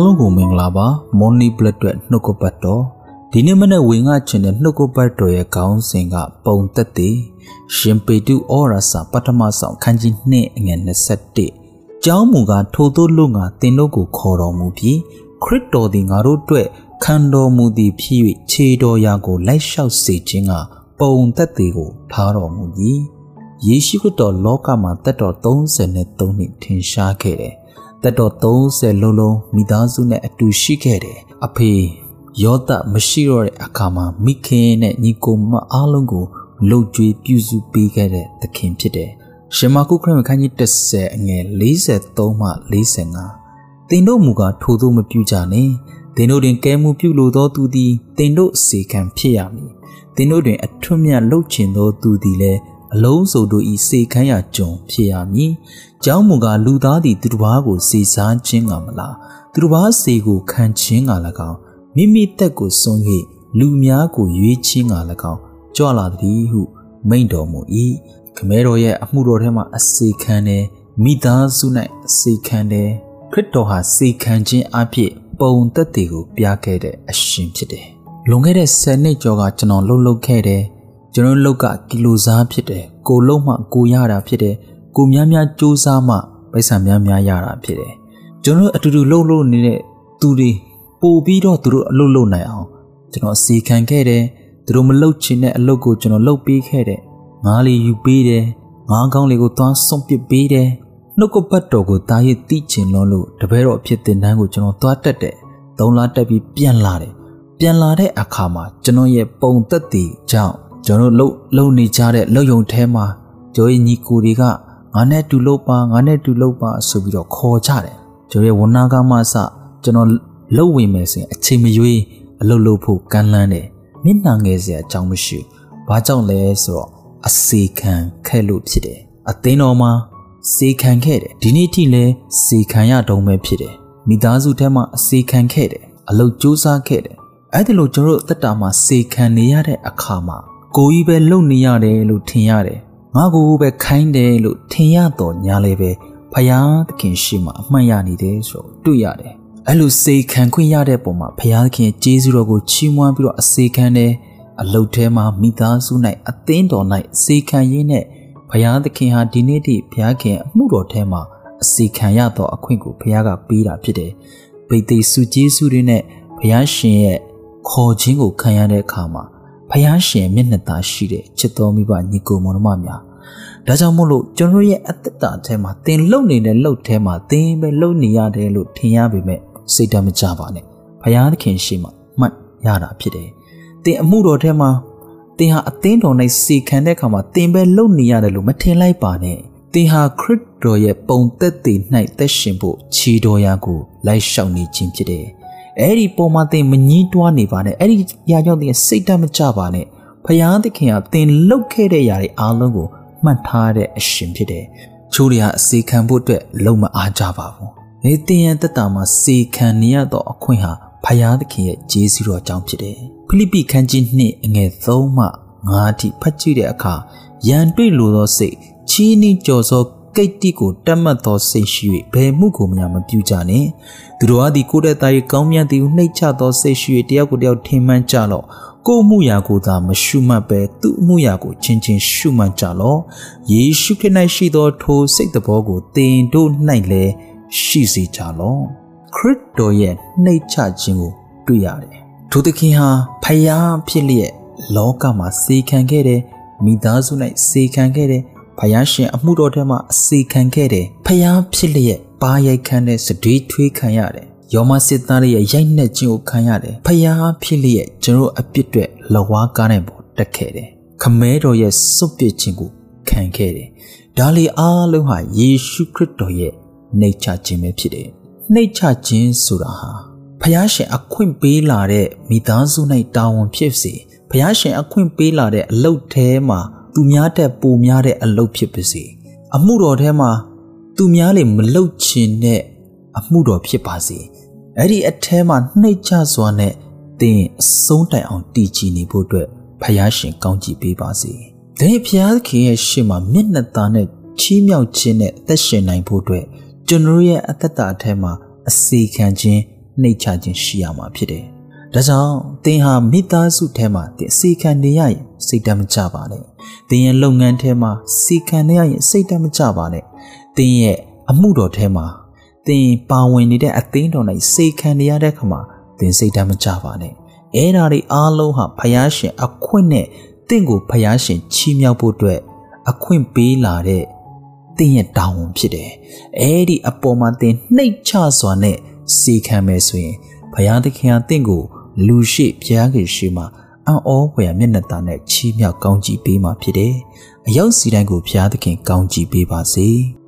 အားလုံးကိုမင်္ဂလာပါမော်နီဘလက်အတွက်နှုတ်ကပတ်တော်ဒီနေ့မနေ့ဝင်ငါချင်တဲ့နှုတ်ကပတ်တော်ရဲ့ခေါင်းစဉ်ကပုံသက်တည်ရှင်ပေတုဩရစာပထမဆောင်ခန်းကြီး2အငယ်21ကျောင်းမူကထိုသို့လို့ငါတင်တို့ကိုခေါ်တော်မူပြီးခရစ်တော်သည်ငါတို့အတွက်ခံတော်မူသည်ဖြစ်၍ခြေတော်ရာကိုလိုက်လျှောက်စေခြင်းကပုံသက်တည်ကိုထားတော်မူပြီးယေရှုခရစ်တော်လောကမှာတက်တော်33နှစ်ထင်ရှားခဲ့တယ် တက်တော်30လုံးလုံးမိသားစုနဲ့အတူရှိခဲ့တယ်အဖေယောသမရှိတော့တဲ့အခါမှာမိခင်နဲ့ညီကိုမအားလုံးကိုလှုပ်ကြွေးပြုစုပေးခဲ့တဲ့သခင်ဖြစ်တယ်ရှင်မာကုခရစ်ခန်းကြီး30အငယ်43မှ45တင်တို့မူကားထိုသို့မပြုကြနဲ့တင်တို့တွင်ကဲမှုပြုလိုသောသူသည်တင်တို့အစီခံဖြစ်ရမည်တင်တို့တွင်အထွတ်မြတ်လှုပ်ချင်သောသူသည်လည်း အလုံးစုံတို့ဤစေခမ်းရကြုံဖြစ်ရမည်။ကျောင်းမူကားလူသားသည်သူတစ်ပါးကိုစေစားခြင်းကမလားသူတစ်ပါးစေကိုခံခြင်းက၎င်းမိမိတက်ကိုစွန့်၍လူများကိုရွေးခြင်းက၎င်းကြွလာသည်ဟု မိန့်တော်မူ၏ခမဲတော်ရဲ့အမှုတော်ထဲမှာအစေခံတယ်မိသားစု၌အစေခံတယ်ခရစ်တော်ဟာစေခံခြင်းအဖြစ်ပုံသက်တွေကိုပြခဲ့တဲ့အရှင်ဖြစ်တယ်လွန်ခဲ့တဲ့10နှစ်ကျော်ကကျွန်တော်လှုပ်လှုပ်ခဲ့တယ် ကျွန်တော်လုတ်ကကီလိုစားဖြစ်တယ်ကိုလုံးမှကိုရတာဖြစ်တယ်ကိုများများစူးစမ်းမှပိုက်ဆံများများရတာဖြစ်တယ်ကျွန်တော်အတူတူလှုပ်လှုပ်နေတဲ့သူတွေပို့ပြီးတော့သူတို့အလုပ်လုပ်နိုင်အောင်ကျွန်တော်စီခံခဲ့တယ်သူတို့မလုပ်ချင်တဲ့အလုပ်ကိုကျွန်တော်လုပ်ပေးခဲ့တယ်ငားလေးယူပေးတယ်ငားကောင်းလေးကိုသွားဆုံးပစ်ပေးတယ်နှုတ်ကပတ်တော်ကိုတားရည်တိချင်လို့လို့တပည့်တော်အဖြစ်တင်တန်းကိုကျွန်တော်သွားတက်တယ်သုံးလားတက်ပြီးပြန်လာတယ်ပြန်လာတဲ့အခါမှာကျွန်တော်ရဲ့ပုံသက်တည်ကြောင့် ကျွန်တော်လှုပ်လှုပ်နေကြတဲ့လှုပ်ယုံထဲမှာကျော်ရဲ့ညီကိုတွေကငါနဲ့တူလှုပ်ပါငါနဲ့တူလှုပ်ပါဆိုပြီးတော့ခေါ်ကြတယ်ကျော်ရဲ့ဝန်နာကမှစကျွန်တော်လှုပ်ဝင်မယ်ဆိုရင်အချိန်မရွေးအလုပ်လုပ်ဖို့ကမ်းလှမ်းတယ်မျက်နှာငယ်စရာအကြောင်းမရှိဘာကြောင့်လဲဆိုတော့အစေခံခဲ့လို့ဖြစ်တယ်အသိတော်မှာစေခံခဲ့တယ်ဒီနေ့ထိလည်းစေခံရတုံးပဲဖြစ်တယ်မိသားစုထဲမှာအစေခံခဲ့တယ်အလုပ်စူးစမ်းခဲ့တယ်အဲ့ဒီလိုကျွန်တော်တို့တက်တာမှာစေခံနေရတဲ့အခါမှာ ကိုကြီးပဲလုံနေရတယ်လို့ထင်ရတယ်ငါကိုပဲခိုင်းတယ်လို့ထင်ရတော့ညာလည်းပဲဖယားသခင်ရှိမှအမှန်ရနေတယ်ဆိုတော့တွေ့ရတယ်အဲ့လိုစေခံခွင့်ရတဲ့ပုံမှာဖယားသခင်ကျေးဇူးတော်ကိုချီးမွမ်းပြီးတော့အစေခံတယ်အလုတ်ထဲမှာမိသားစု၌အသင်းတော်၌စေခံရင်းနဲ့ဖယားသခင်ဟာဒီနေ့ထိဘုရားခင်အမှုတော်ထဲမှာအစေခံရသောအခွင့်ကိုဘုရားကပေးတာဖြစ်တယ်ဗိသိက်စုကျေးဇူးတွေနဲ့ဘုရားရှင်ရဲ့ခေါ်ခြင်းကိုခံရတဲ့အခါမှာ ဖယားရှင်မျက်နှာသာရှိတဲ့ချစ်တော်မိဘညီကိုမောင်နှမများဒါကြောင့်မို့လို့ကျွန်တော်ရဲ့အသက်တာထဲမှာသင်လုံနေတဲ့လှုပ်ထဲမှာသင်ပဲလုံနေရတယ်လို့ထင်ရပေမဲ့စိတ်တမကြပါနဲ့ဖယားသခင်ရှိမှမှတ်ရတာဖြစ်တယ်သင်အမှုတော်ထဲမှာသင်ဟာအသင်းတော်၌စေခံတဲ့အခါမှာသင်ပဲလုံနေရတယ်လို့မထင်လိုက်ပါနဲ့သင်ဟာခရစ်တော်ရဲ့ပုံသက်တည်၌သက်ရှင်ဖို့ခြေတော်ရာကိုလိုက်လျှောက်နေခြင်းဖြစ်တယ် အဲ့ဒီပုံမှာသင်မငင်းတွားနေပါနဲ့အဲ့ဒီຢာကြောင့်သင်စိတ်တမကြပါနဲ့ဖယားသခင်ကသင်လှုပ်ခဲ့တဲ့ຢာတွေအားလုံးကိုမှတ်ထားတဲ့အရှင်ဖြစ်တယ်ချိုးတွေကအစေခံဖို့အတွက်လုံမအားကြပါဘူးနေတင်ရန်တက်တာမှာစေခံနေရတော့အခွင့်ဟာဖယားသခင်ရဲ့ဂျေဇုတော်ကြောင့်ဖြစ်တယ်ဖိလိပ္ပိခန်းကြီး2အငယ်3မှ5အထိဖတ်ကြည့်တဲ့အခါရန်တွေ့လိုသောစိတ်ချီးနှီးကြော်စော ကိတ်တိကိုတတ်မှတ်သောစိတ်ရှိ၍ဘယ်မှုကိုမှမပြုကြနှင့်သူတို့အားဒီကိုတဲ့သား၏ကောင်းမြတ်သည်ကိုနှိတ်ချသောစိတ်ရှိ၍တယောက်ကိုတယောက်ထင်မှန်ကြလော့ကိုမှုရာကိုသာမရှုမှတ်ပဲသူ့မှုရာကိုချင်းချင်းရှုမှတ်ကြလော့ယေရှုခရစ်၌ရှိသောထိုစိတ်တော်ကိုသင်တို့၌လည်းရှိစေကြလော့ခရစ်တော်ရဲ့နှိတ်ချခြင်းကိုတွေ့ရတယ်ထိုသခင်ဟာဖယားဖြစ်လျက်လောကမှာစေခံခဲ့တဲ့မိသားစု၌စေခံခဲ့တဲ့ ဖယားရှင်အမှုတော်ထဲမှာအစေခံခဲ့တယ်ဖယားဖြစ်လျက်ပါရိုက်ခန်းတဲ့စတေးထွေးခံရတယ်ယောမစစ်သားရဲ့ရိုက်နှက်ခြင်းကိုခံရတယ်ဖယားဖြစ်လျက်ကျွန်တော်အပြစ်တွေလဝါကားနိုင်ပေါ်တက်ခဲ့တယ်ခမဲတော်ရဲ့စွန့်ပစ်ခြင်းကိုခံခဲ့တယ်ဒါလီအားလုံးဟာယေရှုခရစ်တော်ရဲ့နှိတ်ချခြင်းပဲဖြစ်တယ်နှိတ်ချခြင်းဆိုတာဟာဖယားရှင်အခွင့်ပေးလာတဲ့မိသားစု၌တာဝန်ဖြစ်စေဖယားရှင်အခွင့်ပေးလာတဲ့အလုပ်ထဲမှာ သူများတဲ့ပိုများတဲ့အလုပ်ဖြစ်ပါစေအမှုတော်ထဲမှာသူများလေမလုတ်ချင်တဲ့အမှုတော်ဖြစ်ပါစေအဲ့ဒီအထဲမှာနှိတ်ချစွာနဲ့သင်အဆုံးတိုင်အောင်တည်ကြည်နေဖို့အတွက်ဖယားရှင်ကောင်းချီးပေးပါစေ။ဒါဖယားခင်ရဲ့ရှေ့မှာမျက်နှာသားနဲ့ချီးမြှောက်ခြင်းနဲ့အသက်ရှင်နိုင်ဖို့အတွက်ကျွန်တော်ရဲ့အသက်တာအထဲမှာအစီခံခြင်းနှိတ်ချခြင်းရှိရမှာဖြစ်တယ်။ ဒါကြောင့်သင်ဟာမိသားစုထဲမှာသင်စီခံနေရရင်စိတ်တမကြပါနဲ့။သင်ရဲ့လုပ်ငန်းထဲမှာစီခံနေရရင်စိတ်တမကြပါနဲ့။သင်ရဲ့အမှုတော်ထဲမှာသင်ပါဝင်နေတဲ့အသင်းတော်၌စိတ်ခံနေရတဲ့ခါမှာသင်စိတ်တမကြပါနဲ့။အဲ့ဒါတွေအားလုံးဟာဖယားရှင်အခွင့်နဲ့တင့်ကိုဖယားရှင်ချီးမြှောက်ဖို့အတွက်အခွင့်ပေးလာတဲ့တင်းရဲ့တာဝန်ဖြစ်တယ်။အဲဒီအပေါ်မှာတင်းနှိတ်ချစွာနဲ့စီခံမယ်ဆိုရင်ဘုရားသခင်ကတင့်ကို လူရှိဘုရားခင်ရှိမှအံ့ဩဖွယ်မျက်နှာသားနဲ့ချီးမြှောက်ကောင်းချီးပေးမှာဖြစ်တယ်။အရောက်စီတိုင်းကိုဘုရားသခင်ကောင်းချီးပေးပါစေ။